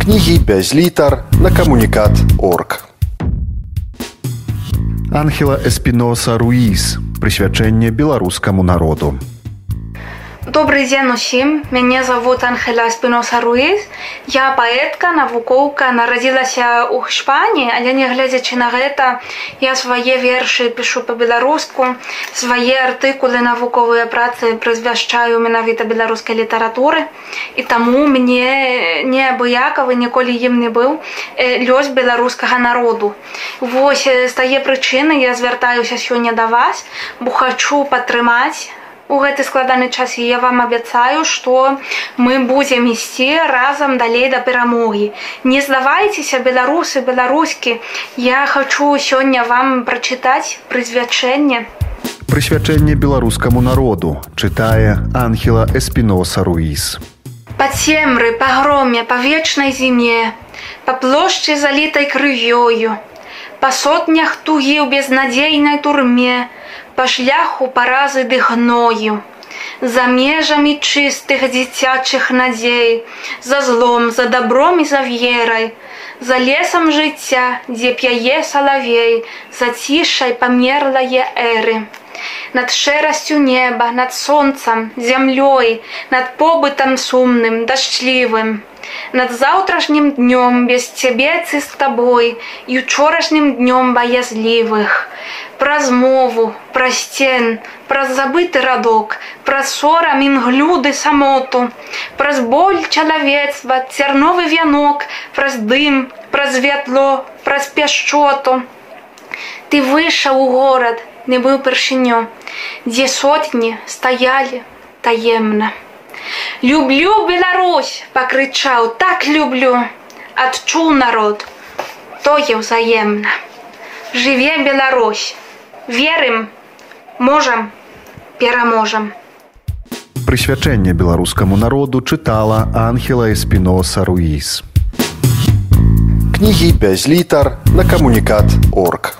кнігі без літар на камунікат орг. Анхела Эспіноса Руіс прысвячэнне беларускаму народу. Добрый дзень усім мяне зовут Анхеля спіноса Руіз я паэтка навукоўка нарадзілася ў Хпані але не гледзячы на гэта я свае вершы пішу па-беларуску свае артыкулы навуковыя працы прызвяшчаю менавіта беларускай літаратуры і таму мне неабыякавы ніколі ім не быў лёс беларускага народу. Вось з тае прычыны я звяртаюся сёння да вас бо хачу падтрымаць у гэты складаны час я вам абяцаю што мы будзем ісці разам далей да перамогі. Не здавайцеся беларусы беларускі. Я хачу сёння вам прачытаць прысвячэнне. Прысвячэнне беларускаму народу чытае анхела эспіноса руіс па цемры па громе па вечнай зіме па плошчы залітай крывёю па сотнях тугі ў безнадзейнай турме по па шляху паразы ды гною за межамі чыстых дзіцячых надзей за злом за добром і за верай за лесам жыцця дзе п'яе салавей за цішай памерлае эры. Над шэрасцю неба над сонцам зямлёй над побытам сумным дажджлівым над заўтрашнім днём без цябе цы з табой і учорашнім днём баязлівых. Праз мову праз сцен праз забыты радок праз сорам імглюды самоту праз боль чалавецтва цярновы вянок праз дым праз вятло праз пяшчоту ты выйшаў у горад не быў першынё дзе сотні стаялі таемна люблю беларусь пакрычаў так люблю. Адчуў народ. Тое ўзаемна жыве беларусь. Верым можам пераможам прысвячэнне беларускаму народу чытала анхела эспіноса руіс кнігі без літар на камунікат орг